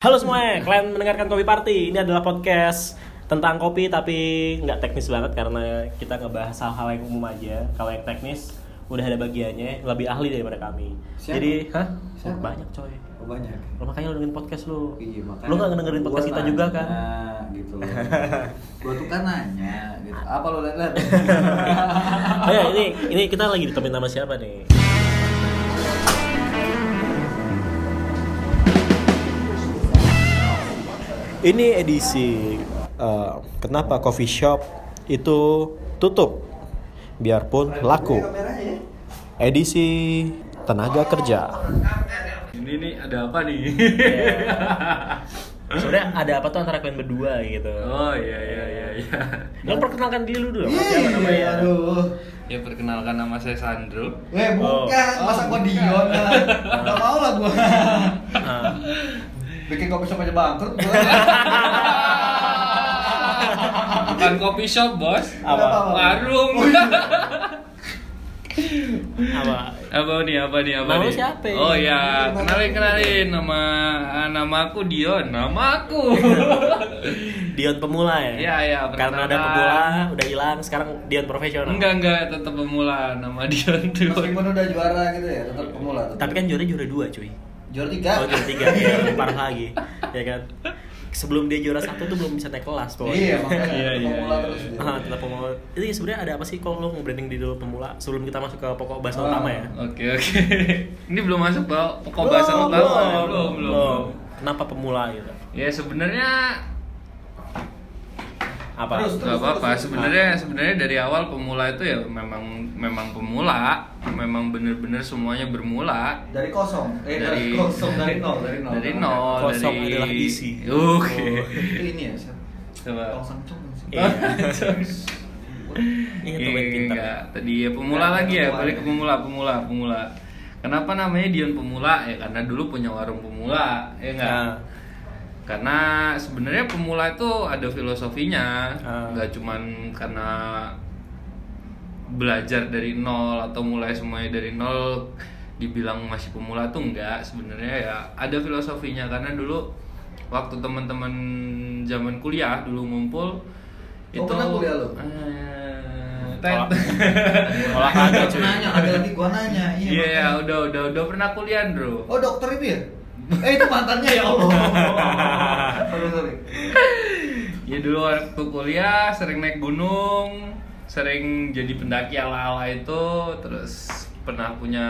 Halo semuanya, kalian mendengarkan Kopi Party. Ini adalah podcast tentang kopi tapi nggak teknis banget karena kita ngebahas hal-hal yang umum aja. Kalau yang teknis udah ada bagiannya lebih ahli daripada kami. Siapa? Jadi, hah? Siapa? Banyak coy. Oh, banyak. Lo makanya lo dengerin podcast lu. Iya, makanya Lu nggak dengerin podcast kita juga kan? gitu loh. gua tuh kan nanya gitu. Apa lo lihat-lihat? Oh ya, ini ini kita lagi ditemenin sama siapa nih? Ini edisi eh, kenapa coffee shop itu tutup biarpun laku. Edisi tenaga kerja. Ini nih ada apa nih? Sebenarnya ada apa tuh antara kalian berdua gitu. oh iya iya iya iya. Lo perkenalkan diri dulu dong. Iya, Siapa namanya? aduh. Ya perkenalkan nama saya Sandro. Eh, bukan, Oh. masa gua Dion kan? Gak mau lah gua. Bikin kopi shop aja bangkrut. Bukan kopi shop bos. Apa? Warung. Apa? apa nih apa nih apa Nama nih? siapa? Oh ya kenalin kenalin nama ah, nama aku Dion. Nama aku. Dion pemula ya? Iya, iya, Karena ada pemula, udah hilang, sekarang Dion profesional. enggak enggak tetap pemula nama Dion tuh. Meskipun udah juara gitu ya, tetap pemula. tetap. Tapi kan juara juara dua cuy. Juara tiga. Oh juara tiga, ya, lebih parah lagi, ya kan. Sebelum dia juara satu tuh belum bisa naik kelas tuh. Iya, makanya Iya, tetap iya, pemula iya. terus. dia. Ah, tetap pemula. Itu ya sebenarnya ada apa sih kalau lo mau branding di dulu pemula sebelum kita masuk ke pokok bahasa Ah. utama ya? Oke oke. Ini belum masuk Pak. Pokok bahasan utama. belum, belum, belum, belum. Kenapa pemula gitu? Ya sebenarnya Apa? Terus, Gak apa-apa. Sebenarnya sebenarnya dari awal pemula itu ya memang memang pemula, memang bener-bener semuanya bermula Dari kosong. Eh, dari, Dari- kosong dari nol, dari nol. dari nol. Kosong dari... adalah isi. Oke. Oh, itu ini ya, siapa? Coba. Samcong sih. Iya. Ini tuh main Iya, pintar. Tadi ya pemula Enggak, lagi ya, balik ke pemula, pemula, pemula. Kenapa namanya Dion Pemula? Ya karena dulu punya warung pemula, ya enggak? Nah, Karena sebenarnya pemula itu ada filosofinya, Ah. nggak cuman karena belajar dari nol atau mulai semuanya dari nol dibilang masih pemula tuh enggak sebenarnya ya ada filosofinya karena dulu waktu teman-teman zaman kuliah dulu ngumpul Oh, pernah kuliah lu? Eh, Olah- cuy. nanya, ada lagi gua nanya. Iya, Iya. ya, makanya. udah udah udah pernah kuliah, Bro. Oh, dokter itu ya? Eh, itu mantannya ya Allah. sorry, sorry. Ya dulu waktu kuliah sering naik gunung, sering jadi pendaki ala-ala itu, terus pernah punya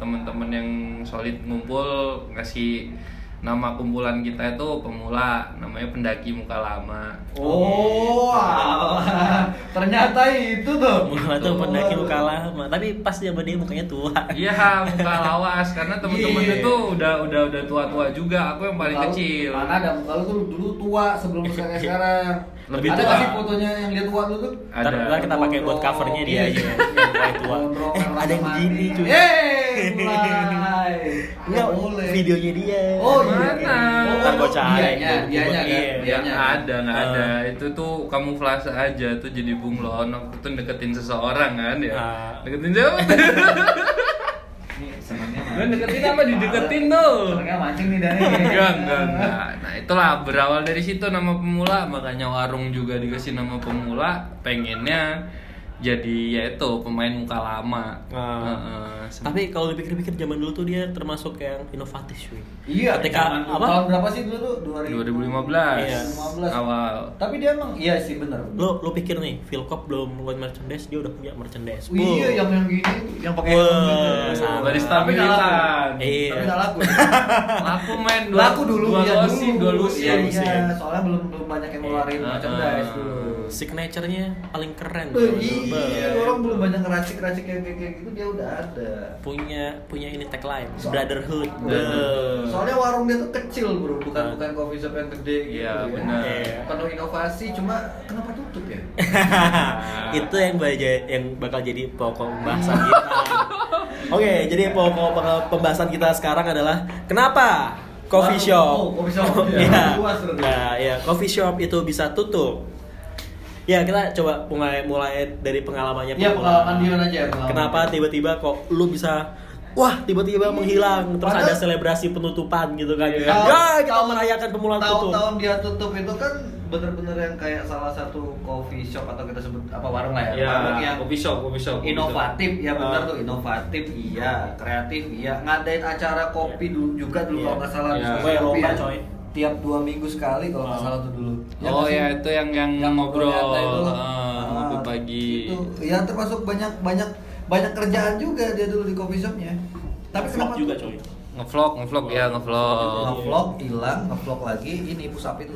teman-teman yang solid ngumpul ngasih nama kumpulan kita itu pemula, namanya pendaki muka lama. Oh, alah. ternyata itu tuh. Pemula tuh pendaki muka lama, tapi pas dia dia mukanya tua. Iya, muka lawas karena temen-temen Iya. itu udah udah udah tua-tua juga. Aku yang paling Kalau- kecil. Mana ada muka lu tuh dulu tua sebelum kayak sekarang. Lebih ada tua. sih fotonya yang dia tua dulu tuh? Ada. ntar kita pakai buat covernya dia aja yang mulai tua. Eh, ada yang begini cuy. Mulai. Enggak, boleh. videonya dia. Oh iya. Mana? Oh, Ntar gua cari. Kan. Iya. Ya Dianya. nggak ada, nggak Ah. ada. Itu tuh kamuflase aja tuh jadi bunglon. Waktu itu deketin seseorang kan ya. Ah. Deketin siapa? Kan deketin apa? Dideketin tuh. Senangnya mancing nih Dani. Enggak, enggak, enggak. Nah, itulah berawal dari situ nama pemula, makanya warung juga dikasih nama pemula. Pengennya jadi ya itu pemain muka lama. Ah. Heeh. Tapi kalau dipikir-pikir zaman dulu tuh dia termasuk yang inovatif cuy. Iya, Ketika apa? Tahun berapa sih dulu tuh? 2015 Iya. 2015. awal. Tapi dia emang iya sih bener. Lo lo pikir nih, Philcop belum ngeluarin merchandise, dia udah punya merchandise. Oh, iya, yang yang gini, yang pakai Wah, gitu. sama. Barista Tapi nggak laku. Iya. Tapi nggak laku. Laku main dua, laku dulu dua ya lusin, dulu. dua lusin. Iya, lusin. iya, soalnya belum belum banyak yang ngeluarin Iya. merchandise Ah. Signaturenya paling keren. Bro. iya, orang belum banyak ngeracik-racik kayak kayak kayak gitu dia udah ada. punya punya ini tagline So- brotherhood. Bener. Beuh. Soalnya warung dia tuh kecil bro, bukan Ah. bukan coffee shop yang gede gitu. Iya, ya. benar. Iya. Penuh inovasi, cuma kenapa tutup ya? itu yang baja- yang bakal jadi pokok pembahasan kita. Oke, jadi pokok pembahasan kita sekarang adalah kenapa coffee shop? oh, coffee shop. Iya. Berarti. Nah, ya coffee shop itu bisa tutup. Ya kita coba mulai mulai dari pengalamannya. Iya pemula. pengalaman Dion aja. Pengalaman. Kenapa tiba-tiba kok lu bisa wah tiba-tiba menghilang terus Padahal- ada selebrasi penutupan gitu kan Iya. Tahun- ya kita tahun- merayakan pemulaan tutup tahun-tahun dia tutup itu kan bener-bener yang kayak salah satu coffee shop atau kita sebut apa warung lah ya, Ya, warung yang kopi shop, kopi shop. kopi inovatif ya benar Ah. tuh inovatif iya kreatif iya ngadain acara kopi dulu juga dulu Iya. kalau nggak salah Gue kopi ya. coy. Tiap dua minggu sekali kalau nggak Ah. salah tuh dulu shop. Oh ya itu yang yang, yang ngobrol, nyantai itu. ah, Ah, ngopi pagi. itu ya termasuk banyak banyak banyak kerjaan juga dia dulu di coffee shopnya tapi vlog kenapa juga coy Ngevlog, ngevlog ya, ngevlog. ngevlog hilang ngevlog lagi ini push up itu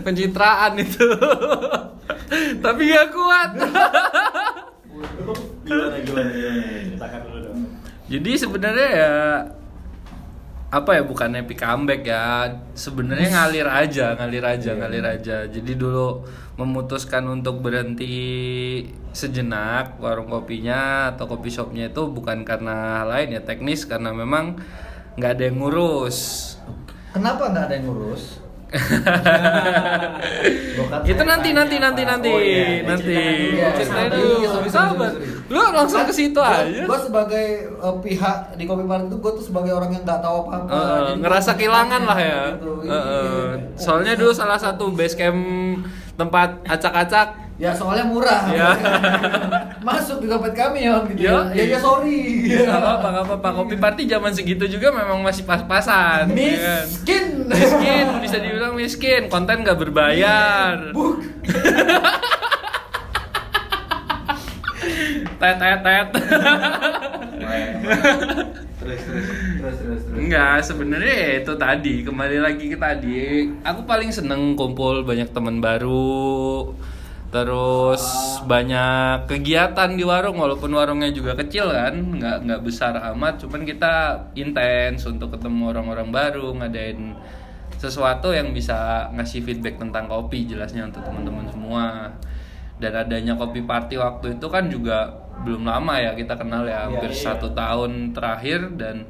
Pencitraan itu. Tapi gak kuat. gimana gimana gimana dulu dong Jadi sebenarnya ya apa ya bukan epic comeback ya. Sebenarnya ngalir aja ngalir aja ngalir aja. Jadi dulu memutuskan untuk berhenti sejenak warung kopinya atau kopi shopnya itu bukan karena hal lain ya teknis. Karena memang nggak ada yang ngurus. Kenapa nggak ada yang ngurus itu nanti nanti nanti apa. nanti Oh, iya. nanti ceritain dulu sabar sorry, sorry. lu langsung ke situ aja Gue sebagai uh, pihak di Kopi Party itu gue tuh sebagai orang yang nggak tahu apa-apa. Eh, Jadi ngerasa gua- kehilangan lah ya. Gitu. Eh. Iya. soalnya dulu salah satu base camp tempat acak-acak Ya soalnya murah. Ya. Masuk di dompet kami ya gitu. Yo, ya, ya, ya sorry. Gak apa-apa, gak apa-apa. Kopi party zaman segitu juga memang masih pas-pasan. ya kan? Miskin. Miskin, bisa dibilang miskin. Konten gak berbayar. Buk. Tet, tet, tet. terus terus terus terus terus. Enggak, sebenarnya ya itu tadi. Kembali lagi ke tadi. Aku paling seneng kumpul banyak teman baru. Terus banyak kegiatan di warung walaupun warungnya juga kecil kan, nggak nggak besar amat. Cuman kita intens untuk ketemu orang-orang baru, ngadain sesuatu yang bisa ngasih feedback tentang kopi jelasnya untuk teman-teman semua. Dan adanya kopi party waktu itu kan juga belum lama ya kita kenal ya hampir iya. satu tahun terakhir dan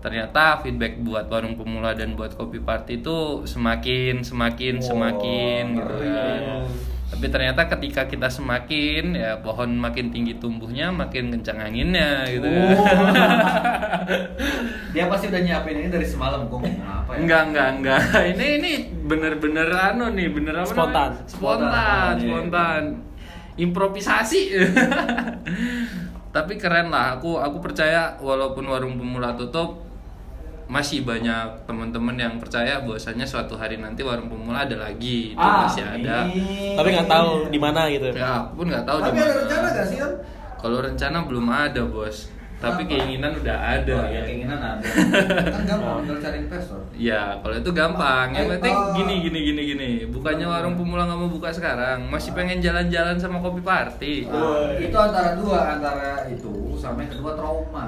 ternyata feedback buat warung pemula dan buat kopi party itu semakin semakin semakin gitu ngeri. kan. Tapi ternyata ketika kita semakin ya pohon makin tinggi tumbuhnya makin kencang anginnya gitu. Oh. Dia pasti udah nyiapin ini dari semalam gue ngomong apa ya? Enggak, enggak, enggak. Ini ini bener-bener anu nih, bener apa Spontan. namanya? Spontan, Spontan, spontan. Improvisasi. Tapi keren lah. Aku aku percaya walaupun warung pemula tutup masih banyak teman-teman yang percaya bahwasanya suatu hari nanti warung pemula ada lagi itu Ah, masih ada tapi nggak tahu di mana gitu ya aku pun nggak tahu Tapi ada rencana gak sih, kalau rencana belum ada bos tapi Apa? keinginan udah ada Oh, ya keinginan ada. kan gampang tinggal cari investor. Ya, kalau itu gampang. Yang Eh, penting oh. gini gini gini gini. Bukannya warung pemula nggak mau buka sekarang, masih pengen jalan-jalan sama kopi party. Ah, itu antara dua, antara itu sama yang kedua trauma.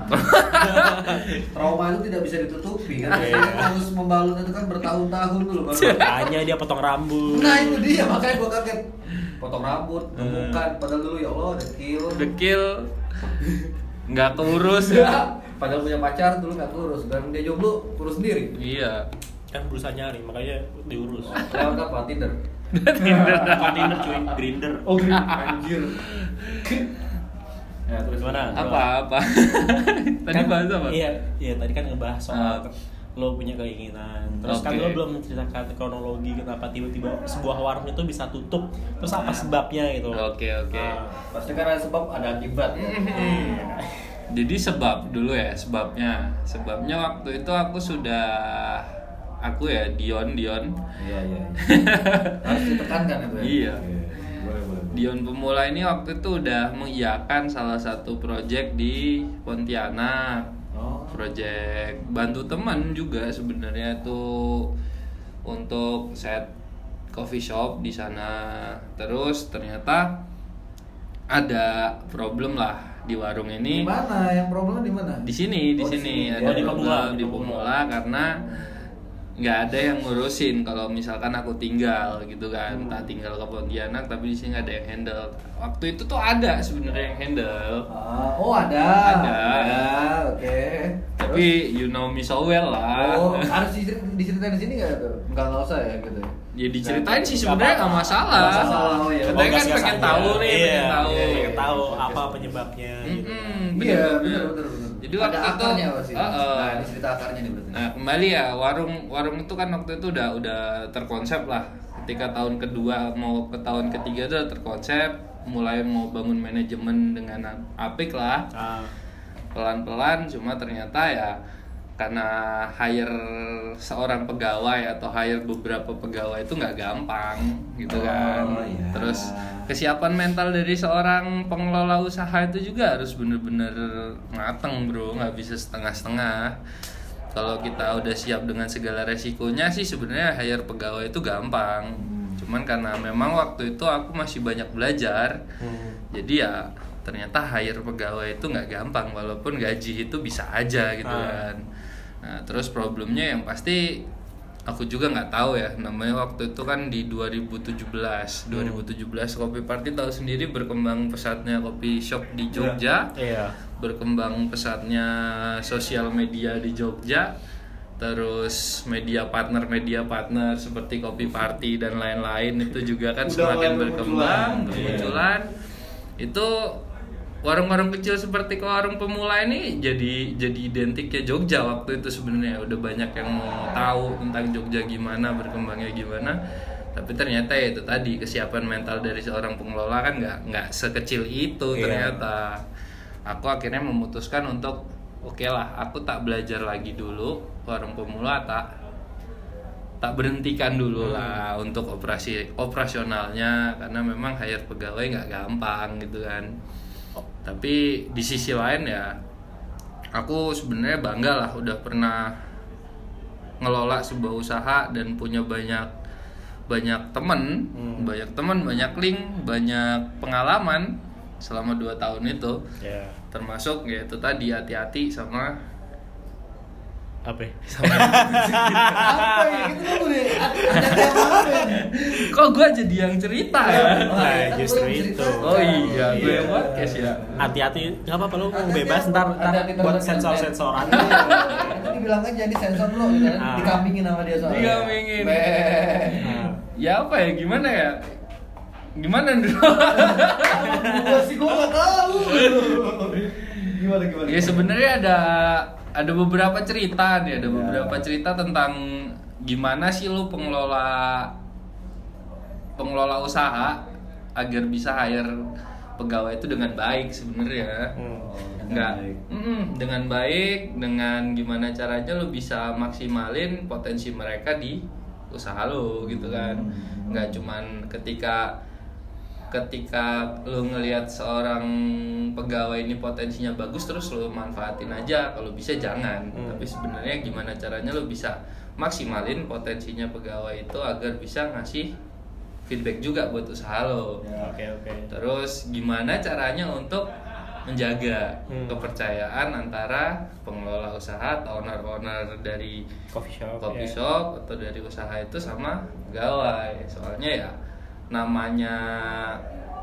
trauma itu tidak bisa ditutupi kan. Iya. Kita harus membalut itu kan bertahun-tahun dulu baru. makanya dia potong rambut Nah itu dia makanya gua kaget. Potong rambut, gemukan, padahal dulu ya Allah dekil. Dekil nggak keurus Ya, padahal punya pacar dulu nggak kurus dan dia jomblo kurus sendiri. Iya. kan berusaha nyari makanya diurus Lewat apa? Tinder. Tinder bukan Tinder cuy Grinder Oh, anjir. Ya, terus Gimana? Apa apa? Tadi Kan- bahas apa? Iya, iya tadi kan ngebahas soal Ah. lo punya keinginan. Terus kan Oke. lo belum menceritakan kronologi kenapa tiba-tiba sebuah warung itu bisa tutup. Terus apa sebabnya gitu? Oke oke. Ah. Pasti kan ada sebab ada akibat. ya. Jadi sebab dulu ya sebabnya. Sebabnya waktu itu aku sudah aku ya Dion Dion. Iya iya. Harus ditekankan itu ya. Iya. Boleh boleh. Dion Pemula ini waktu itu udah mengiyakan salah satu project di Pontianak. Oh. Project bantu teman juga sebenarnya tuh untuk set coffee shop di sana. Terus ternyata ada problem lah di warung Di ini. mana? Yang problemnya di mana? Di sini, di Oh, di sini sini. ada Oh, di Pemula, problem di di Pemula karena nggak ada yang ngurusin kalau misalkan aku tinggal gitu kan Hmm. tak tinggal ke Pontianak tapi di sini nggak ada yang handle waktu itu tuh ada sebenarnya yang handle Ah, oh ada. Ada. oke. tapi you know me so well lah Oh, harus dicer- diceritain di sini nggak tuh? Enggak nggak usah ya gitu. ya diceritain sih Nggak sebenarnya nggak masalah Nggak masalah, oh iya. Katanya Oh, kan gas-gas pengen aja. tahu nih iya, pengen tahu iya, pengen tahu Oke, apa penyebabnya gitu. Mm-mm. Iya, bener, bener, bener. Jadi ada waktu itu- akarnya pasti. Heeh. Nah, ini cerita akarnya nih berarti. Nah kembali ya warung warung itu kan waktu itu udah udah terkonsep lah. Ketika tahun kedua mau ke tahun ketiga udah terkonsep, mulai mau bangun manajemen dengan apik lah. Ah, Pelan-pelan cuma ternyata ya karena hire seorang pegawai atau hire beberapa pegawai itu nggak gampang gitu kan. Oh, iya. Terus kesiapan mental dari seorang pengelola usaha itu juga harus bener-bener mateng bro, nggak bisa setengah-setengah. Kalau kita udah siap dengan segala resikonya sih sebenarnya hire pegawai itu gampang. Cuman karena memang waktu itu aku masih banyak belajar, hmm. jadi ya ternyata hire pegawai itu nggak gampang walaupun gaji itu bisa aja gitu Ah. kan. Nah terus problemnya yang pasti aku juga nggak tahu ya. Namanya waktu itu kan di 2017 2017 Kopi Party tahu sendiri berkembang pesatnya kopi shop di Jogja. Iya. berkembang pesatnya sosial media di Jogja. Terus media partner media partner seperti Kopi Party dan lain-lain itu juga kan Udah semakin berkembang bermunculan. bermunculan. Itu warung-warung kecil seperti ke warung pemula ini jadi jadi identiknya Jogja waktu itu sebenarnya. Udah banyak yang mau tahu tentang Jogja gimana berkembangnya gimana. Tapi ternyata ya itu tadi kesiapan mental dari seorang pengelola kan nggak nggak sekecil itu Iya. ternyata. Aku akhirnya memutuskan untuk oke lah aku tak belajar lagi dulu warung pemula tak tak berhentikan dulu lah untuk operasi operasionalnya. Karena memang hire pegawai nggak gampang gitu kan tapi di sisi lain ya aku sebenarnya bangga lah udah pernah ngelola sebuah usaha dan punya banyak banyak temen Hmm. banyak temen banyak link banyak pengalaman selama dua tahun itu Ya. termasuk ya itu tadi hati-hati sama Apa? ya? Apa ya? Kita. Ada yang apa? kok gue jadi yang cerita ya Nah, justru itu. cerita. oh iya gue Iya. podcast ya Hati-hati, nggak apa-apa lu Hati-hati, bebas ntar, ntar buat terhadap sensor-sensoran. Iya. Tadi bilang aja di sensor dulu gitu kan. Ah. Dikambingin sama dia soalnya. Dikambingin. Nah, ya apa ya gimana ya gimana dulu Gua sih gua nggak tahu. Gimana gimana? ya sebenarnya ada ada beberapa cerita nih ada Ya. beberapa cerita tentang gimana sih lu pengelola pengelola usaha agar bisa hire pegawai itu dengan baik sebenarnya. Hmm. nggak. Mm, dengan baik dengan gimana caranya lo bisa maksimalin potensi mereka di usaha lo gitu kan. Nggak cuman ketika ketika lo ngelihat seorang pegawai ini potensinya bagus terus lo manfaatin aja kalau bisa jangan Hmm. tapi sebenarnya gimana caranya lo bisa maksimalin potensinya pegawai itu agar bisa ngasih feedback juga buat usaha lo Ya. Oke, oke. Terus gimana caranya untuk menjaga Hmm. kepercayaan antara pengelola usaha atau owner-owner dari Coffee shop. coffee ya. shop atau dari usaha itu sama pegawai. Soalnya ya namanya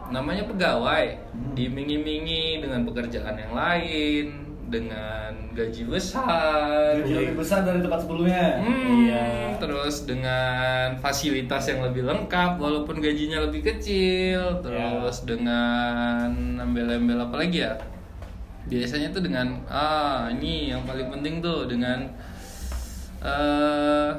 namanya pegawai Hmm. dimingi-mingi dengan pekerjaan yang lain, dengan gaji besar, Gaji lebih besar dari tempat sebelumnya. Hmm, Iya. Terus dengan fasilitas yang lebih lengkap walaupun gajinya lebih kecil, terus dengan embel-embel apa lagi ya? Biasanya tuh dengan ah ini yang paling penting tuh dengan eh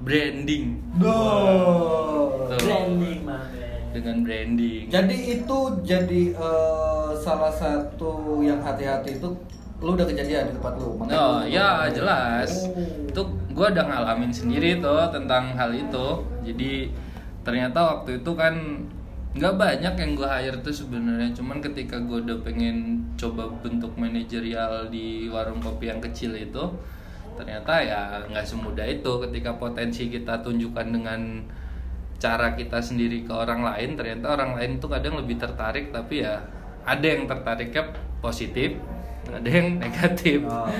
branding. Duh. Tuh. Branding, man. Dengan branding. Jadi itu jadi eh, salah satu yang hati-hati itu lu udah kejadian di tempat lu. makanya Oh lu- ya jelas. Oh. Itu gue udah ngalamin sendiri tuh tentang hal itu. Jadi ternyata waktu itu kan nggak banyak yang gue hire tuh sebenarnya. Cuman ketika gue udah pengen coba bentuk manajerial di warung kopi yang kecil itu, ternyata ya nggak semudah itu. Ketika potensi kita tunjukkan dengan cara kita sendiri ke orang lain, ternyata orang lain tuh kadang lebih tertarik. Tapi ya ada yang tertariknya positif, ada yang negatif Oh.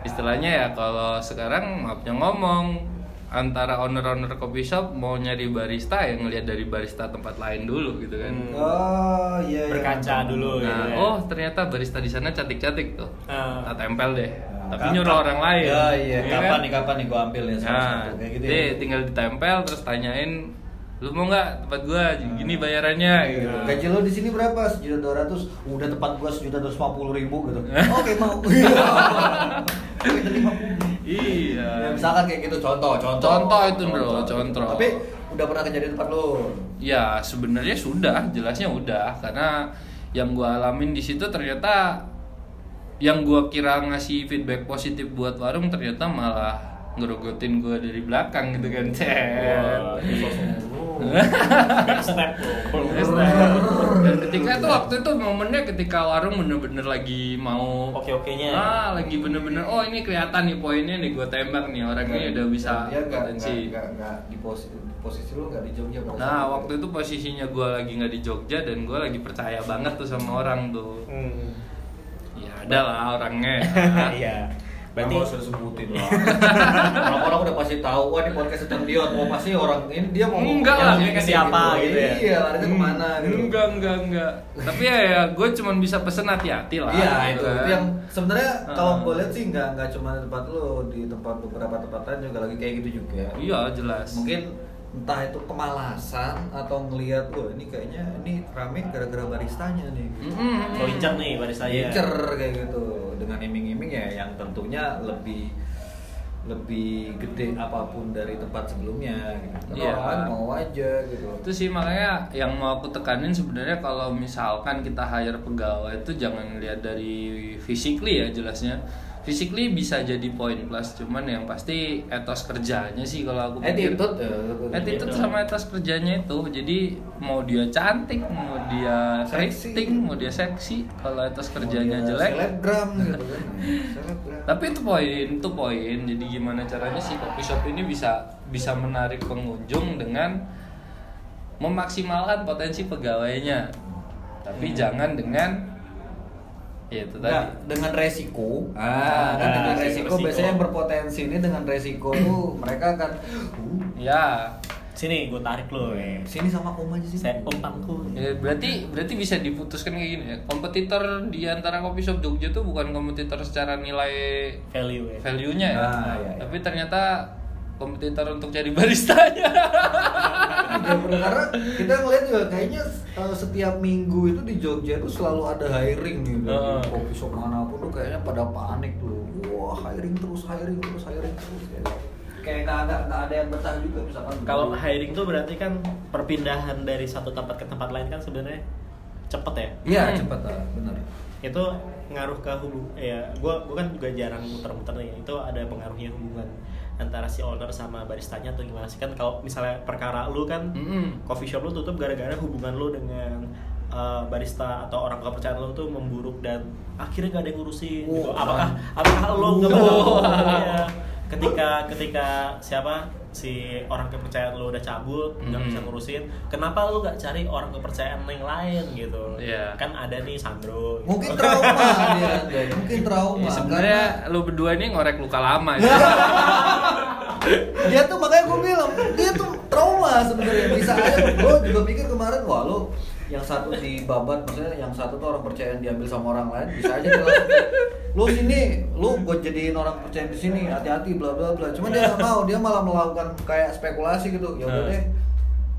istilahnya ya kalau sekarang maafnya ngomong antara owner-owner coffee shop mau nyari barista yang ngelihat dari barista tempat lain dulu gitu kan Hmm. Oh iya. iya. Berkaca dulu gitu nah ya. oh ternyata barista di sana cantik-cantik tuh tak tempel deh tapi Kapan- nyuruh orang lain Ya iya. ya Kapan kan? nih kapan nih gua ambil ya salah nah satu kayak gitu. deh, ya. tinggal ditempel terus tanyain lu mau nggak tempat gua gini bayarannya gitu Gaji lo di sini berapa? Sejuta dua ratus. Udah tempat gua sejuta dua ratus puluh ribu gitu. Oke mau. Kita lima puluh. iya Ya, misalkan kayak gitu contoh, contoh. Contoh itu, bro, contoh. Tapi udah pernah kejadian tempat lo. Ya sebenarnya sudah, jelasnya udah karena yang gua alamin di situ ternyata yang gua kira ngasih feedback positif buat warung ternyata malah ngerogotin gua dari belakang gitu kan. Wah, lu. Backstep lu. Dan ketika itu waktu itu momennya ketika warung bener-bener lagi mau Oke-okenya. Ah, lagi bener-bener oh ini kelihatan nih poinnya nih gua tembak nih orang ini udah bisa nggak potensi. di posisi posisi lo nggak di Jogja Nah, waktu itu posisinya gua lagi nggak di Jogja dan gua lagi percaya banget tuh sama orang tuh. Hmm. Ya ada lah orangnya. Iya. Berarti Berarti usah disebutin lah. Orang-orang udah pasti tahu, wah ini podcast tentang Dion. Mau pasti orang ini dia mau Enggak lah. dia Ke siapa gitu ya? Iya, larinya ke mana gitu. Enggak, enggak, enggak. Tapi ya, ya gue cuma bisa pesen hati-hati lah. Iya gitu itu, kan. itu yang sebenarnya kalau gue lihat sih nggak nggak cuma di tempat lo di tempat beberapa tempat lain juga lagi kayak gitu juga. Iya, jelas. Mungkin entah itu kemalasan atau ngelihat gue ini kayaknya ini rame gara-gara baristanya nih. Incar nih barista ya. Incer kayak gitu dengan iming-iming ya yang tentunya lebih lebih gede apa pun dari tempat sebelumnya gitu. Kan Iya. lain mau aja gitu. Itu sih makanya yang mau aku tekanin sebenarnya kalau misalkan kita hire pegawai itu jangan lihat dari physically ya jelasnya. Physically bisa jadi poin plus, cuman yang pasti etos kerjanya sih kalau aku pikir. Attitude ya. Attitude sama etos kerjanya itu jadi mau dia cantik mau dia rating mau dia seksi kalau etos kerjanya Mau dia jelek Selebgram gitu kan. Selebgram. tapi itu poin itu poin jadi gimana caranya sih coffee shop ini bisa bisa menarik pengunjung dengan memaksimalkan potensi pegawainya tapi jangan dengan itu Nggak, tadi dengan resiko ah, kan Nah, dengan resiko. resiko, biasanya yang berpotensi ini dengan resiko tuh mereka akan uh, ya Sini gue tarik lo. eh. sini sama om aja sih Saya om pangku. Ya, berarti berarti bisa diputuskan kayak gini ya. Kompetitor di antara coffee shop Jogja tuh bukan kompetitor secara nilai Value ya. value-nya ya. Ah, iya, iya. Tapi ternyata kompetitor untuk cari baristanya. Ya, bener. karena kita ngeliat juga kayaknya uh, setiap minggu itu di Jogja itu selalu ada hiring nih Heeh. coffee shop mana pun tuh kayaknya pada panik tuh wah hiring terus hiring terus hiring terus kayak kayak nggak ada nggak ada yang betah juga misalkan Kalau hiring tuh berarti kan perpindahan dari satu tempat ke tempat lain kan sebenarnya cepet ya. iya Hmm. cepat lah benar Itu ngaruh ke hubung ya gua gua kan juga jarang muter-muter nih. Itu ada pengaruhnya hubungan antara si owner sama baristanya atau gimana sih kan kalau misalnya perkara lu kan Mm-mm. coffee shop lu tutup gara-gara hubungan lu dengan uh, barista atau orang kepercayaan lu tuh memburuk dan akhirnya gak ada yang ngurusin gitu. Oh, Apakah kan. apakah lu nggak Wow. ya, ketika ketika siapa si orang kepercayaan lu udah cabut nggak Hmm. bisa ngurusin kenapa lu nggak cari orang kepercayaan yang lain gitu Iya. kan ada nih Sandro gitu. mungkin trauma dia Andre. mungkin trauma Ya, sebenarnya lu berdua ini ngorek luka lama ya. karena dia tuh makanya gue bilang dia tuh trauma sebenarnya bisa aja gue juga mikir kemarin wah lo yang satu dibabat maksudnya yang satu tuh orang percaya yang diambil sama orang lain bisa aja dia langsung lu sini lu gue jadiin orang percaya di sini hati-hati bla bla bla cuma dia nggak mau dia malah melakukan kayak spekulasi gitu ya udah Hmm. deh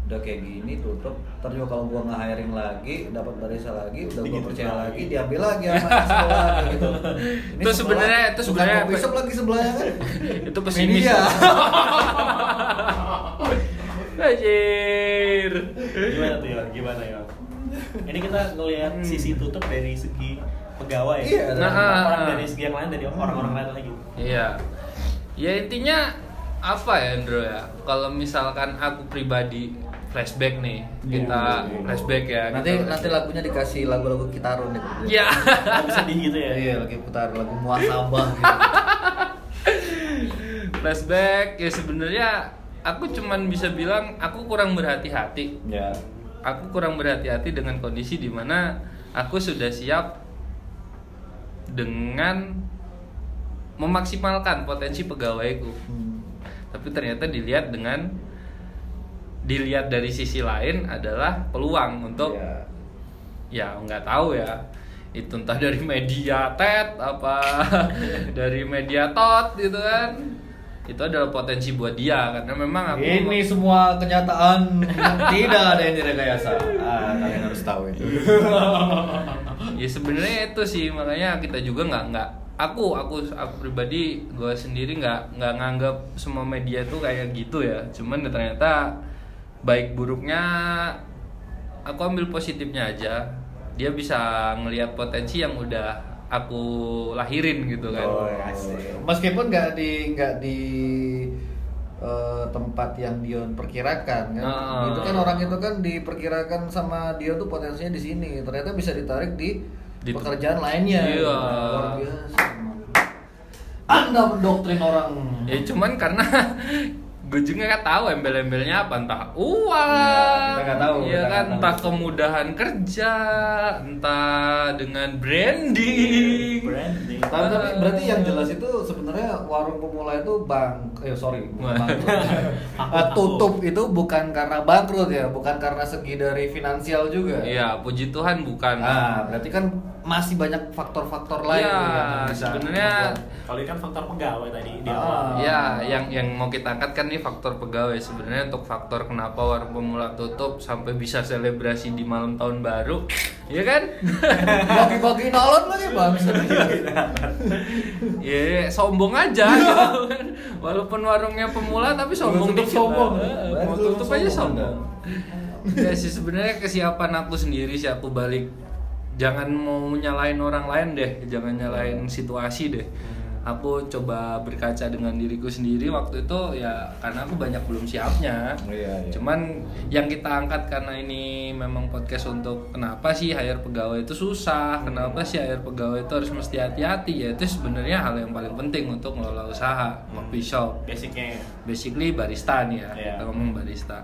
udah kayak gini tutup ntar juga kalau gua nggak hiring lagi dapat barista lagi udah gua Digituin percaya lagi. diambil lagi sama kayak gitu Ini Itu sebenarnya- itu sebenarnya- shop lagi sebelahnya kan itu pesimis. Media. Anjir. gimana tuh ya gimana ya ini kita ngelihat sisi tutup dari segi pegawai Iya, nah, nah, orang ah. dari segi yang lain dari orang-orang lain lagi Iya. Ya intinya apa ya Andro ya? Kalau misalkan aku pribadi flashback nih, kita Iya. flashback ya. nanti kita- nanti lagunya dikasih lagu-lagu Kitaro nih Ya. Lagu sedih gitu ya iya lagi putar lagu muasabah gitu. flashback ya sebenarnya aku cuman bisa bilang aku kurang berhati-hati. ya Aku kurang berhati-hati dengan kondisi di mana aku sudah siap dengan memaksimalkan potensi pegawaiku. Hmm. Tapi ternyata dilihat dengan dilihat dari sisi lain adalah peluang untuk ya. ya nggak tahu ya itu entah dari media tet apa dari media tot gitu kan itu adalah potensi buat dia karena memang aku Ini semua kenyataan tidak ada yang direkayasa. Ah, kalian harus tahu itu. ya sebenarnya itu sih makanya kita juga nggak nggak aku aku aku pribadi gue sendiri nggak nggak nganggap semua media tuh kayak gitu ya cuman ternyata baik buruknya aku ambil positifnya aja dia bisa ngelihat potensi yang udah aku lahirin gitu kan Oh, asik. Meskipun nggak di nggak di eh, tempat yang Dion perkirakan kan. Nah. Itu kan orang itu kan diperkirakan sama Dion tuh potensinya di sini. Ternyata bisa ditarik di, Di- pekerjaan lainnya. Iya. Luar biasa. Anda mendoktrin orang. ya cuman karena gue juga nggak tahu embel-embelnya apa entah uang kita nggak tahu, kita kan? nggak entah tahu. kemudahan kerja entah dengan branding. Branding. Tapi, tapi berarti yang jelas itu sebenarnya warung pemula itu bang, eh sorry, bangkrut. Eh, tutup itu bukan karena bangkrut ya, bukan karena segi dari finansial juga. iya puji Tuhan bukan. Nah, berarti kan masih banyak faktor-faktor lain Iya, yang bisa sebenarnya- kalau kan faktor pegawai tadi di Ah. awal Ya, yang yang mau kita angkat kan nih faktor pegawai. Sebenarnya untuk faktor kenapa warung pemula tutup sampai bisa selebrasi di malam tahun baru, ya kan? bagi-bagi nalon lagi bang. ya sombong aja gitu kan. Walaupun warungnya pemula tapi sombong Tutup sombong. Eh, Mau Tutup aja sombong, sombong. Ya sih sebenarnya kesiapan aku sendiri sih aku balik jangan mau nyalain orang lain deh, jangan nyalain situasi deh. Aku coba berkaca dengan diriku sendiri waktu itu ya karena aku banyak belum siapnya. Iya, iya. Cuman yang kita angkat karena ini memang podcast untuk kenapa sih hire pegawai itu susah, kenapa sih hire pegawai itu harus mesti hati-hati ya itu sebenarnya hal yang paling penting untuk ngelola usaha coffee shop. basicnya Basically barista nih ya, Iya. kita ngomong barista.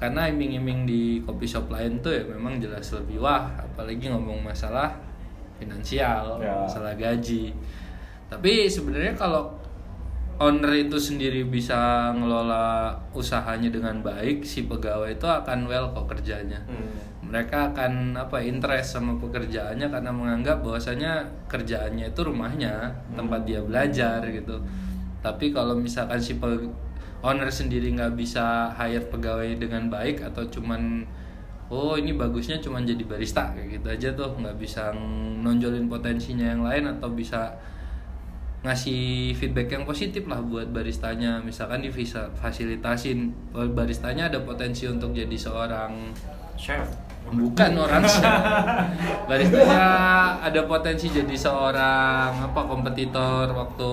Karena iming-iming di coffee shop lain tuh ya memang jelas lebih wah, apalagi ngomong masalah finansial, Ya. masalah gaji. Tapi sebenarnya kalau owner itu sendiri bisa ngelola usahanya dengan baik, si pegawai itu akan well kok kerjanya. Hmm. Mereka akan apa interest sama pekerjaannya karena menganggap bahwasanya kerjaannya itu rumahnya, tempat dia belajar gitu. Tapi kalau misalkan si pe- owner sendiri nggak bisa hire pegawai dengan baik atau cuman oh ini bagusnya cuman jadi barista kayak gitu aja tuh. Nggak bisa nonjolin potensinya yang lain atau bisa ngasih feedback yang positif lah buat baristanya. Misalkan bisa fasilitasin oh, baristanya ada potensi untuk jadi seorang chef. Bukan orang chef. Baristanya ada potensi jadi seorang apa kompetitor waktu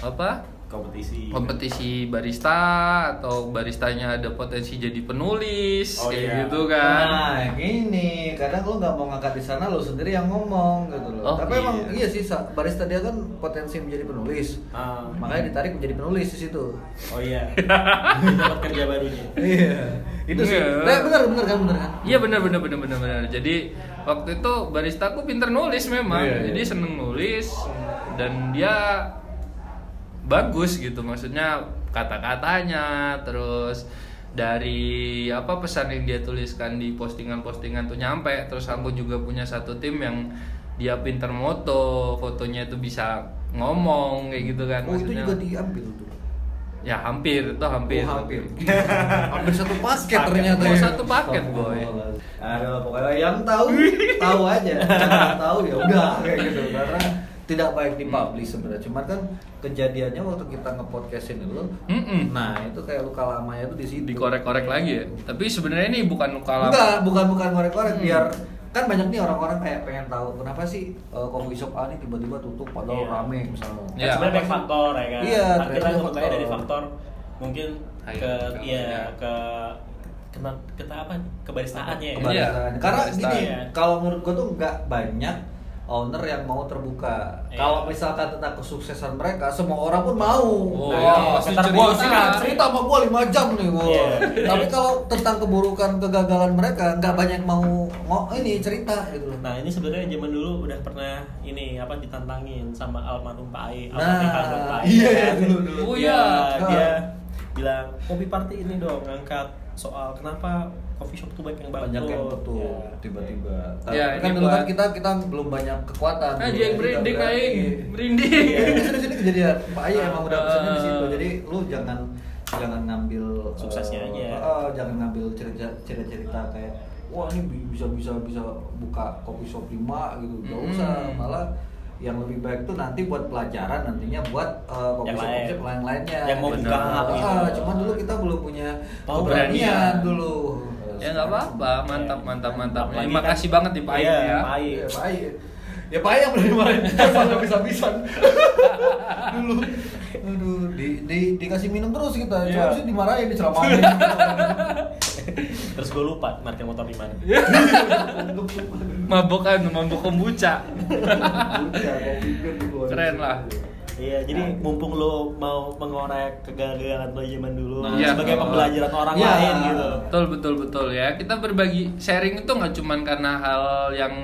apa kompetisi kompetisi barista atau baristanya ada potensi jadi penulis Oh, kayak iya. gitu kan Nah, gini, kadang lo nggak mau ngangkat di sana, lo sendiri yang ngomong gitu loh. Oh, Tapi iya. emang iya sih, Sa. barista dia kan potensi menjadi penulis. Ah. Makanya ditarik menjadi penulis di situ. oh iya dapat kerja barunya Iya. Itu sih. Iya. Eh, benar, benar kan, benar kan? Iya benar benar benar benar benar. Jadi waktu itu barista aku pinter nulis memang. Iya, iya. Jadi seneng nulis dan dia bagus gitu maksudnya kata-katanya terus dari apa pesan yang dia tuliskan di postingan-postingan tuh nyampe terus aku juga punya satu tim yang dia pinter moto fotonya itu bisa ngomong kayak gitu kan Oh, itu maksudnya juga diambil tuh. ya hampir itu hampir Oh, hampir. hampir satu paket Paket. ternyata. Oh, ya. satu paket, boy. Aduh, pokoknya yang tahu tahu aja. Yang tahu ya udah kayak gitu karena tidak baik dipublish sebenarnya. Cuman kan kejadiannya waktu kita nge-podcastin itu, Mm-mm. nah itu kayak luka lamanya tuh di situ. dikorek-korek lagi ya tapi sebenarnya ini bukan luka lama Enggak, bukan bukan korek-korek Hmm. biar kan banyak nih orang-orang kayak pengen tahu kenapa sih uh, coffee shop A nih tiba-tiba tutup padahal Iya. rame misalnya. Iya. Kan sebenarnya banyak faktor ya kan Iya, ngomongnya faktor. dari faktor mungkin Ayo, ke iya ke kena kita apa kebaristaannya ya Iya. Kebaristaan. Karena Kebaristaan. gini, Iya. kalau menurut gua tuh nggak banyak owner yang mau terbuka. Iya. Kalau misalkan tentang kesuksesan mereka, semua orang pun mau. Oh, Wah, iya, pasti pasti cerita, cerita. sama gua 5 jam nih, gua. Iya. Tapi kalau tentang keburukan, kegagalan mereka, nggak banyak mau mau ini cerita gitu loh. Nah ini sebenarnya zaman dulu udah pernah ini apa ditantangin sama almarhum Pak Ai, Nah, almarhum Pak Ai, iya, kan? dulu, dulu. Oh, Iya, iya. dia bilang kopi party ini dong ngangkat soal kenapa coffee shop tuh banyak yang bangkrut. banyak yang tutup Ya. tiba-tiba. Tapi Ya, kan dulu kan kita kita belum banyak kekuatan. Aja Jadi yang merinding aing, merinding. Iya, di sini kejadian. Pak Ayah emang udah pesannya di situ. Ah. Jadi lu jangan jangan ngambil Suksesnya eh, aja. eh, jangan ngambil cerita cerita kayak wah ini bi- bisa bisa bisa buka kopi shop 5 gitu. Gak Mm. usah, malah yang lebih baik tuh nanti buat pelajaran nantinya buat eh, kopi Yang shop lain. lainnya. Yang mau buka Ah, gitu. cuman dulu kita belum punya keberanian beranian. dulu. Ya nggak apa-apa, mantap, mantap, mantap. Apalagi Terima kan- kasih banget di Pak Iya, ya. Pak. Iya, Pak Aing. Ya Pak yang berani marahin kita sampai bisa-bisan. Dulu. Aduh, di, di, dikasih minum terus kita. Cuma Iya. sih dimarahin, diceramahin. Terus gue lupa market motor di mana. Mabokan, mabok kombucha. Kan di luar. Keren lah. Iya, jadi mumpung lo mau mengorek kegagalan lo zaman dulu Nah, iya. sebagai pembelajaran orang Iya. lain gitu. Betul, betul, betul ya. Kita berbagi sharing itu nggak cuman karena hal yang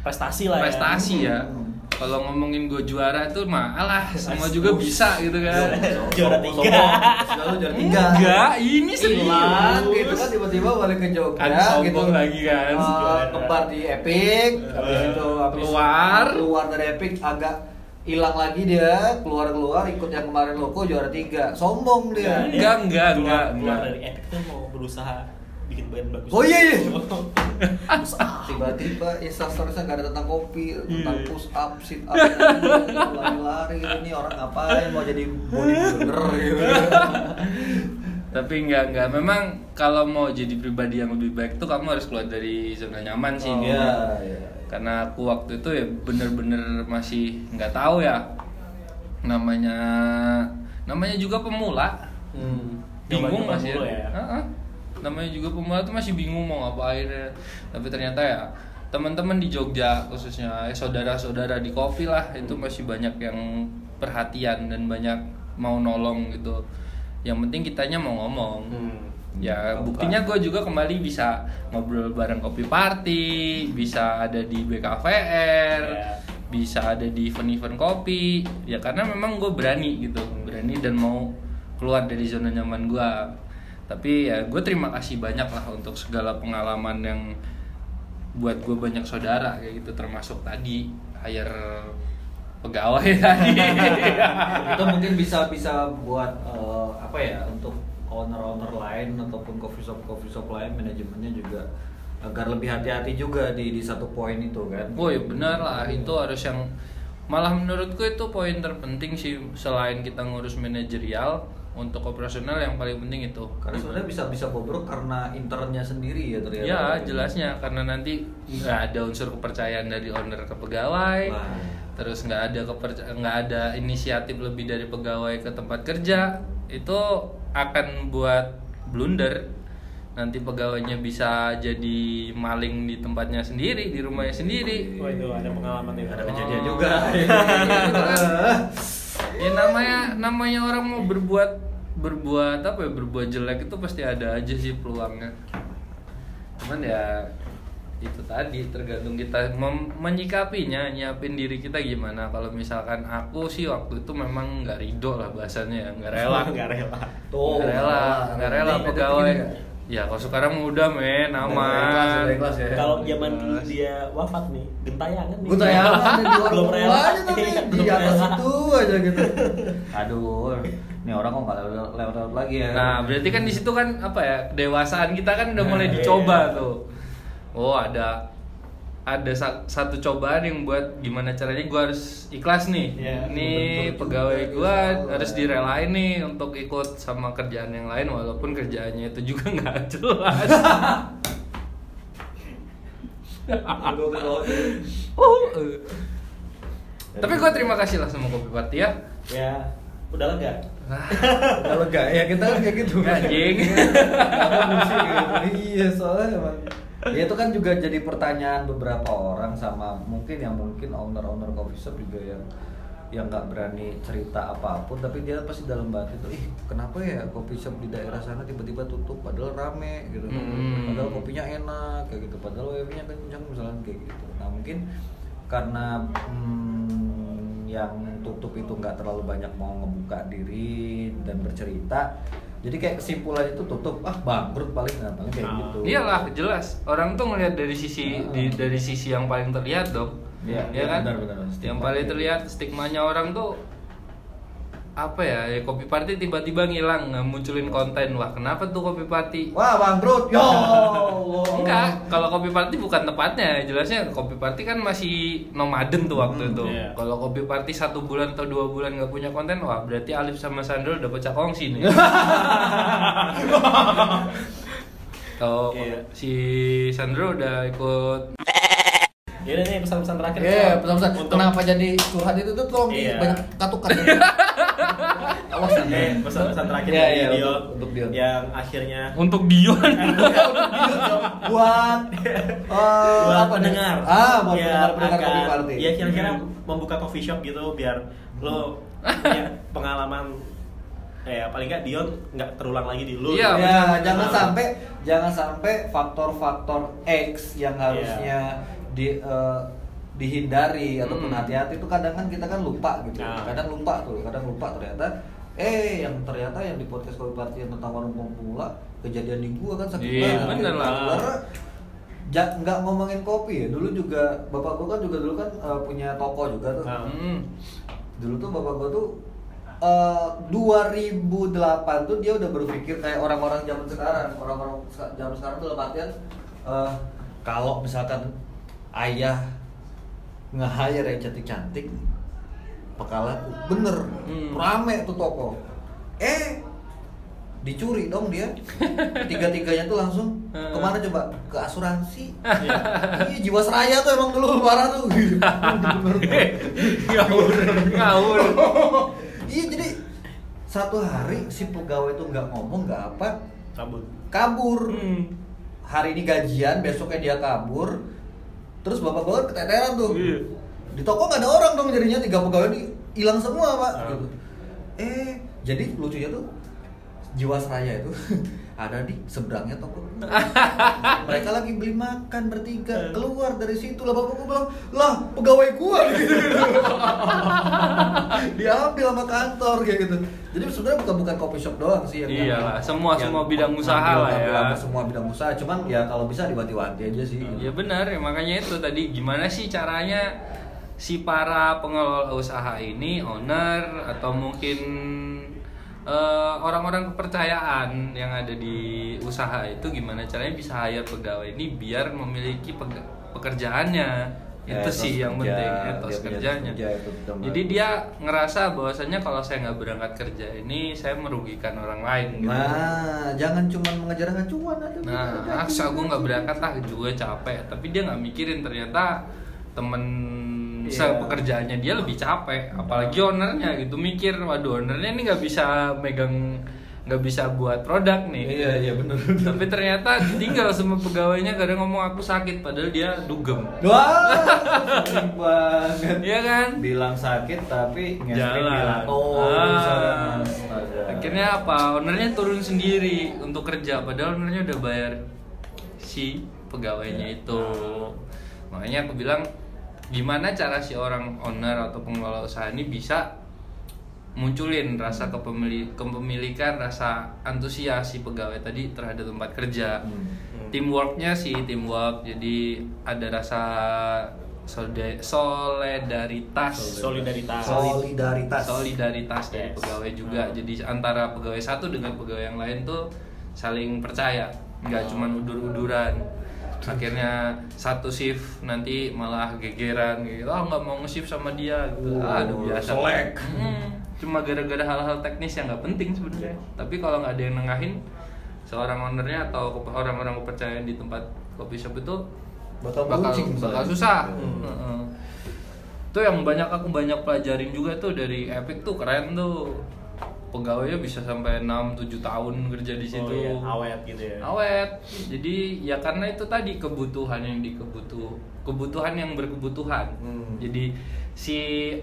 Prestasi lah ya. prestasi ya. Hmm. Kalau ngomongin gue juara itu mah alah semua juga bisa gitu kan. Juara tiga. Selalu juara tiga. Enggak, ini serius. Gitu kan tiba-tiba balik ke Jogja sombong lagi kan. Eh, Juara. ngebar di Epic habis Eh, itu habis keluar. keluar dari Epic agak hilang lagi dia keluar keluar ikut yang kemarin loko juara tiga sombong dia Enggak, enggak, Keluar- enggak, Keluar enggak. dari Epic tuh mau berusaha bikin brand bagus. Oh, iya, iya. Tiba-tiba instastorynya nggak ada tentang kopi tentang Iya. push up sit up lari-lari gitu nih orang ngapain mau jadi bodybuilder gitu Tapi enggak, enggak. Memang kalau mau jadi pribadi yang lebih baik tuh kamu harus keluar dari zona nyaman sih. Oh, iya, iya. Karena aku waktu itu ya bener-bener masih nggak tahu ya namanya namanya juga pemula hmm, bingung masih dulu ya. Heeh. Namanya juga pemula tuh masih bingung mau ngapain ya. tapi ternyata ya teman-teman di Jogja khususnya eh, saudara-saudara di kopi lah itu masih banyak yang perhatian dan banyak mau nolong gitu yang penting kitanya mau ngomong Hmm. ya Bukan. buktinya gue juga kembali bisa ngobrol bareng kopi party bisa ada di BKVR Ya. bisa ada di event-event kopi ya karena memang gue berani gitu berani dan mau keluar dari zona nyaman gue tapi ya gue terima kasih banyak lah untuk segala pengalaman yang buat gue banyak saudara kayak gitu. Termasuk tadi hire pegawai tadi. Itu mungkin bisa bisa buat eh, apa ya untuk owner-owner lain ataupun coffee shop coffee shop lain manajemennya juga agar lebih hati-hati juga di di satu poin itu kan. Woi benar lah. Itu harus yang malah menurutku itu poin terpenting sih selain kita ngurus manajerial untuk operasional yang paling penting itu. Karena sebenarnya bisa bisa bobrok karena internnya sendiri ya ternyata. Ya jelasnya karena nanti nggak ada unsur kepercayaan dari owner ke pegawai, Wah. terus nggak ada keperca- nggak ada inisiatif lebih dari pegawai ke tempat kerja itu akan buat blunder. Nanti pegawainya bisa jadi maling di tempatnya sendiri, di rumahnya sendiri. Wah itu ada pengalaman nih. Ada Oh. kejadian juga. ya namanya namanya orang mau berbuat berbuat apa ya berbuat jelek itu pasti ada aja sih peluangnya cuman ya itu tadi tergantung kita mem- menyikapinya nyiapin diri kita gimana kalau misalkan aku sih waktu itu memang nggak ridho lah bahasanya ya nggak rela Nggak rela. Tuh, nggak rela nggak rela pegawai? Ya kalau sekarang udah men aman ikhlas ya. Kalau zaman dulu dia wafat nih, gentayangan nih. Gue tayangan di luar Belum rumah rela. aja tapi Iya, di atas itu aja gitu. Aduh, ini orang kok nggak lewat lewat lagi ya. Nah, berarti kan di situ kan apa ya? Kedewasaan kita kan udah mulai Nah, dicoba iya. tuh. Oh, ada ada sa- satu cobaan yang buat gimana caranya gua harus ikhlas nih. Iya, Nih betul pegawai insya Allah. harus direlain nih untuk ikut sama kerjaan yang lain walaupun kerjaannya itu juga nggak jelas. Oh, eh. Tapi gua terima kasih lah sama Kopi Party ya. Ya, udah lega. Nah, lega ya kita kan kayak gitu. Anjing. Gitu. Iya, soalnya emang ya itu kan juga jadi pertanyaan beberapa orang sama mungkin yang mungkin owner-owner coffee shop juga yang yang nggak berani cerita apa pun tapi dia pasti dalam batin tuh ih kenapa ya coffee shop di daerah sana tiba-tiba tutup padahal rame gitu Hmm. padahal kopinya enak kayak gitu padahal wifi-nya kencang misalnya kayak gitu nah mungkin karena hmm, yang tutup itu nggak terlalu banyak mau ngebuka diri dan bercerita Jadi kayak kesimpulan itu tutup, ah bangkrut paling nah, paling kayak Ah. gitu. Iyalah, jelas. Orang tuh ngelihat dari sisi Ah. di, dari sisi yang paling terlihat dong. Iya, ya iya, kan? benar-benar. Yang Stigma. paling terlihat stigmanya orang tuh apa ya? ya kopi party tiba-tiba ngilang nggak munculin konten wah kenapa tuh kopi party Wah bangkrut, yo. Enggak kalau kopi party bukan tepatnya jelasnya kopi party kan masih nomaden tuh waktu Hmm, itu iya. kalau kopi party satu bulan atau dua bulan nggak punya konten wah berarti Alif sama Sandro udah pecah kongsi nih kalau Iya. si Sandro udah ikut Ya udah nih pesan-pesan terakhir. Iya, Cok. pesan-pesan. Untuk Kenapa jadi curhat itu tuh tolong Iya. banyak katukan. Awas Eh, nanti. pesan-pesan terakhir Iya, dari iya, Dion, untuk- untuk Dion. yang akhirnya untuk Dion buat eh, buat pendengar. Ah, buat Biar pendengar pendengar party. Ya kira-kira Hmm. membuka coffee shop gitu biar lo punya pengalaman ya paling nggak Dion nggak terulang lagi di lu. Iya, ya, benar. jangan sampai jangan sampai faktor-faktor X yang harusnya di eh, dihindari ataupun Hmm. hati-hati itu kadang kan kita kan lupa gitu. Nah. Kadang lupa tuh, kadang lupa ternyata eh yang ternyata yang di podcast kopi party yang tentang warung pemula kejadian di gua kan sakit Iya, banget. bener lah. Karena ja- nggak ngomongin kopi ya. Dulu juga bapak gua kan juga dulu kan eh, punya toko juga tuh. Nah. Hmm. Dulu tuh bapak gua tuh eh 2008 tuh dia udah berpikir kayak orang-orang zaman sekarang. Orang-orang zaman sekarang tuh artian eh, kalau misalkan ayah nge-hire yang cantik-cantik bakal laku. Bener, Hmm. rame tuh toko. Eh, dicuri dong dia. Tiga-tiganya tuh langsung Hmm. ke mana coba? Ke asuransi. Iya, Jiwasraya tuh emang dulu parah tuh. Bener. ngawur ngawur iya jadi satu hari si pegawai itu nggak ngomong nggak apa Cabut. kabur Hmm. hari ini gajian besoknya dia kabur terus bapak bapak keteteran tuh Iya. Di toko nggak ada orang dong jadinya tiga pegawai ini hilang semua pak. Ah. gitu. eh jadi lucunya tuh Jiwasraya itu ada di seberangnya toko. Mereka lagi beli makan bertiga keluar dari situ. Lah bapak gua bilang lah pegawai gua. Gitu diambil sama kantor kayak gitu. Jadi sebenarnya bukan bukan coffee shop doang sih yang Iyalah, semua- yang semua bidang usaha lah ya. semua bidang usaha. Cuman ya kalau bisa diwanti-wanti aja sih Ya benar, ya makanya itu tadi gimana sih caranya si para pengelola usaha ini, owner atau mungkin eh, orang-orang kepercayaan yang ada di usaha itu gimana caranya bisa hire pegawai ini biar memiliki pekerjaannya. Ya, itu etos sih yang kerja, penting etos kerjanya. kerja, itu betul Jadi dia ngerasa bahwasanya kalau saya nggak berangkat kerja ini saya merugikan orang lain gitu. nah jangan cuma mengejar cuan aja Nah, gue nggak berangkat lah juga capek. Tapi dia nggak mikirin ternyata temen Iya. pekerjaannya dia lebih capek. Apalagi ownernya gitu mikir, waduh ownernya ini nggak bisa megang, nggak bisa buat produk nih. iya iya benar Tapi ternyata tinggal sama pegawainya kadang ngomong aku sakit, padahal dia dugem. wah banget Iya kan? bilang sakit tapi Jalan. bilang oh Ah. Akhirnya apa? Ownernya turun sendiri untuk kerja, padahal ownernya udah bayar si pegawainya itu. Makanya aku bilang gimana cara si orang owner atau pengelola usaha ini bisa munculin rasa kepemili- kepemilikan, rasa antusias si pegawai tadi terhadap tempat kerja. Hmm. Teamworknya sih teamwork, jadi ada rasa solidaritas Solidaritas. solidaritas solidaritas dari Yes. pegawai juga Hmm. jadi antara pegawai satu dengan pegawai yang lain tuh saling percaya nggak Oh. cuman udur-uduran akhirnya satu shift nanti malah gegeran gitu ah nggak mau nge-shift sama dia gitu Oh, ah udah biasa selek. Hmm, cuma gara-gara hal-hal teknis yang nggak penting sebenarnya tapi kalau nggak ada yang nengahin seorang ownernya atau orang-orang kepercayaan di tempat kopi shop itu bakal bakal, buncing bakal susah. Hmm. Heeh. Itu yang banyak aku banyak pelajarin juga tuh dari Epic tuh keren tuh. Pegawainya bisa sampai 6 7 tahun kerja di situ. Oh, iya. Awet gitu ya. Awet. Jadi ya karena itu tadi kebutuhan yang dikebutuh kebutuhan yang berkebutuhan. Hmm. Jadi si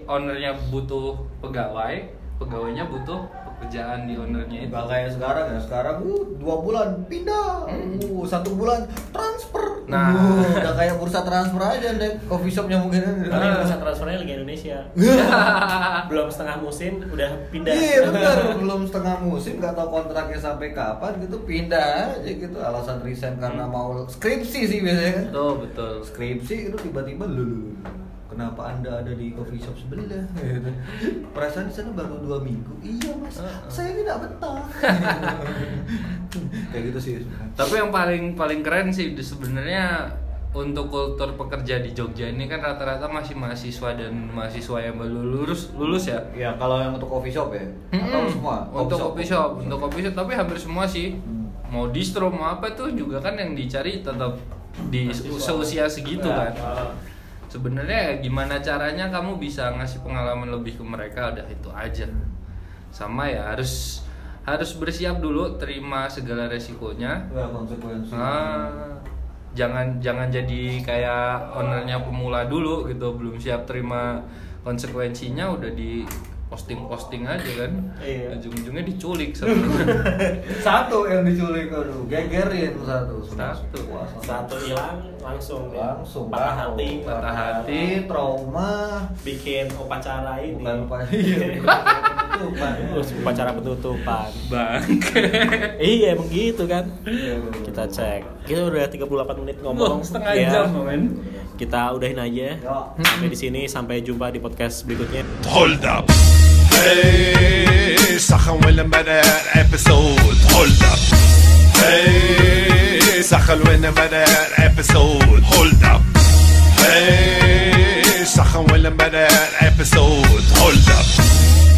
ownernya butuh pegawai, pegawainya butuh pekerjaan di ownernya itu. Gak kayak sekarang ya, sekarang uh, dua bulan pindah, uh, satu bulan transfer. Nah. uh, udah kayak bursa transfer aja deh, coffee shopnya mungkin. Tapi bisa transfernya Liga Indonesia. Belum setengah musim udah pindah. Iya benar, belum setengah musim nggak tahu kontraknya sampai kapan gitu pindah aja gitu. Alasan resign karena mau skripsi sih biasanya kan. betul betul. Skripsi itu tiba-tiba lu, lu, lu, kenapa anda ada di coffee shop sebelah? Gitu. Perasaan di sana baru dua minggu. Iya mas, Heeh. saya tidak betah. Kayak gitu sih. Tapi yang paling paling keren sih sebenarnya untuk kultur pekerja di Jogja ini kan rata-rata masih mahasiswa dan mahasiswa yang baru lulus lulus ya. Ya kalau yang untuk coffee shop ya, atau Mm-mm. semua? Untuk coffee shop, untuk coffee shop tapi hampir semua sih. Hmm. Mau distro mau apa tuh juga kan yang dicari tetap di Mahasiswa. seusia segitu Ya. kan. Sebenarnya gimana caranya kamu bisa ngasih pengalaman lebih ke mereka udah itu aja. Sama ya harus harus bersiap dulu terima segala resikonya. Ya konsekuensi. Ah, jangan jangan jadi kayak ownernya pemula dulu gitu belum siap terima konsekuensinya udah di posting posting aja kan Iya. ujung-ujungnya diculik sama Satu yang diculik aduh, gegerin satu. Satu. Satu. Satu hilang langsung ya. langsung patah hati, Patah hati. trauma bikin upacara ini. bukan lupa iya upacara penutupan. bang iya emang gitu kan. Iya, iya, Kita iya. cek. Kita udah 38 menit ngomong. setengah Ya. jam men Kita udahin aja. Ya. Sampai di sini sampai jumpa di podcast berikutnya. Hold up. Hey, سخن ولا بدا episode. Hold up. Hey, سخن ولا بدا episode. Hold up. Hey, سخن ولا بدا episode. Hold up.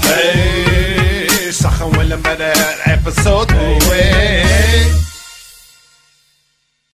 Hey, سخن ولا بدا episode. Hey.